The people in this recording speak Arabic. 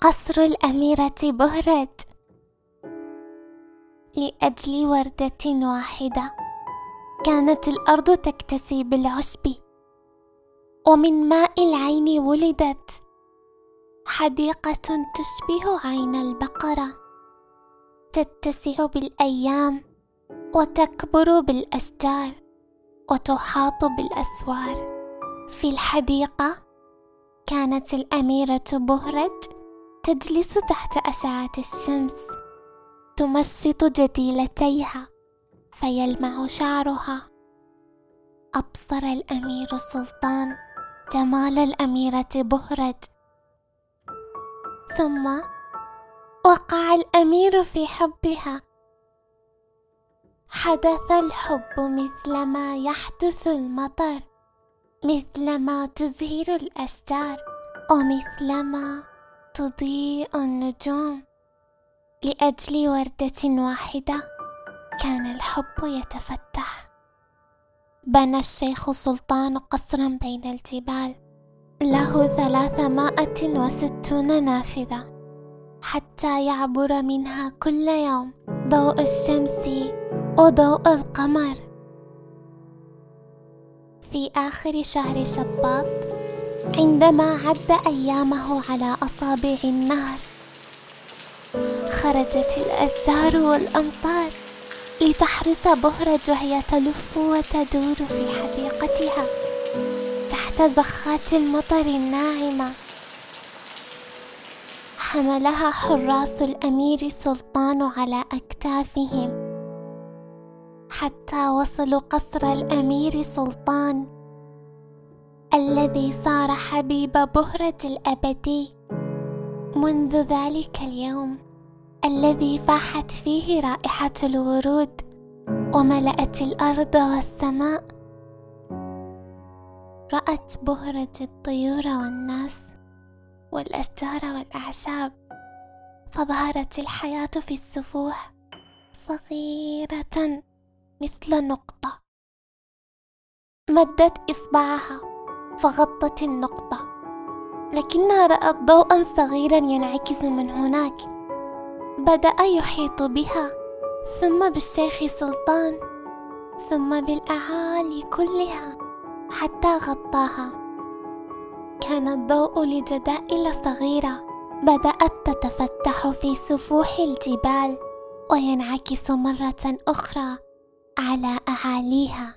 قصر الأميرة بهرت لأجل وردة واحدة كانت الأرض تكتسي بالعشب ومن ماء العين ولدت. حديقة تشبه عين البقرة. تتسع بالأيام وتكبر بالأشجار وتحاط بالأسوار. في الحديقة كانت الأميرة بهرت تجلس تحت أشعة الشمس. تمشط جديلتيها فيلمع شعرها. أبصر الأمير سلطان جمال الأميرة بهرت ثم وقع الأمير في حبها. حدث الحب مثلما يحدث المطر مثلما تزهر الأشجار ومثلما تضيء النجوم لأجل ورده واحدة كان الحب يتفتح. بنى الشيخ سلطان قصرا بين الجبال له ثلاثمائة وستون نافذة حتى يعبر منها كل يوم ضوء الشمس وضوء القمر. في آخر شهر شباط عندما عد أيامه على أصابع النهر خرجت الأشجار والأمطار لتحرس بهرج وهي تلف وتدور في حديقتها تحت زخات المطر الناعمة. حملها حراس الأمير سلطان على أكتافهم حتى وصلوا قصر الأمير سلطان. الذي صار حبيب بهرة الأبدي منذ ذلك اليوم الذي فاحت فيه رائحة الورود وملأت الأرض والسماء. رأت بهرة الطيور والناس والأشجار والأعشاب. فظهرت الحياة في السفوح صغيرة مثل نقطة. مدت إصبعها فغطت النقطة. لكنها رأت ضوءا صغيرا ينعكس من هناك. بدأ يحيط بها ثم بالشيخ سلطان ثم بالأعالي كلها حتى غطاها. كان الضوء لجدائل صغيرة بدأت تتفتح في سفوح الجبال وينعكس مرة أخرى على أعاليها.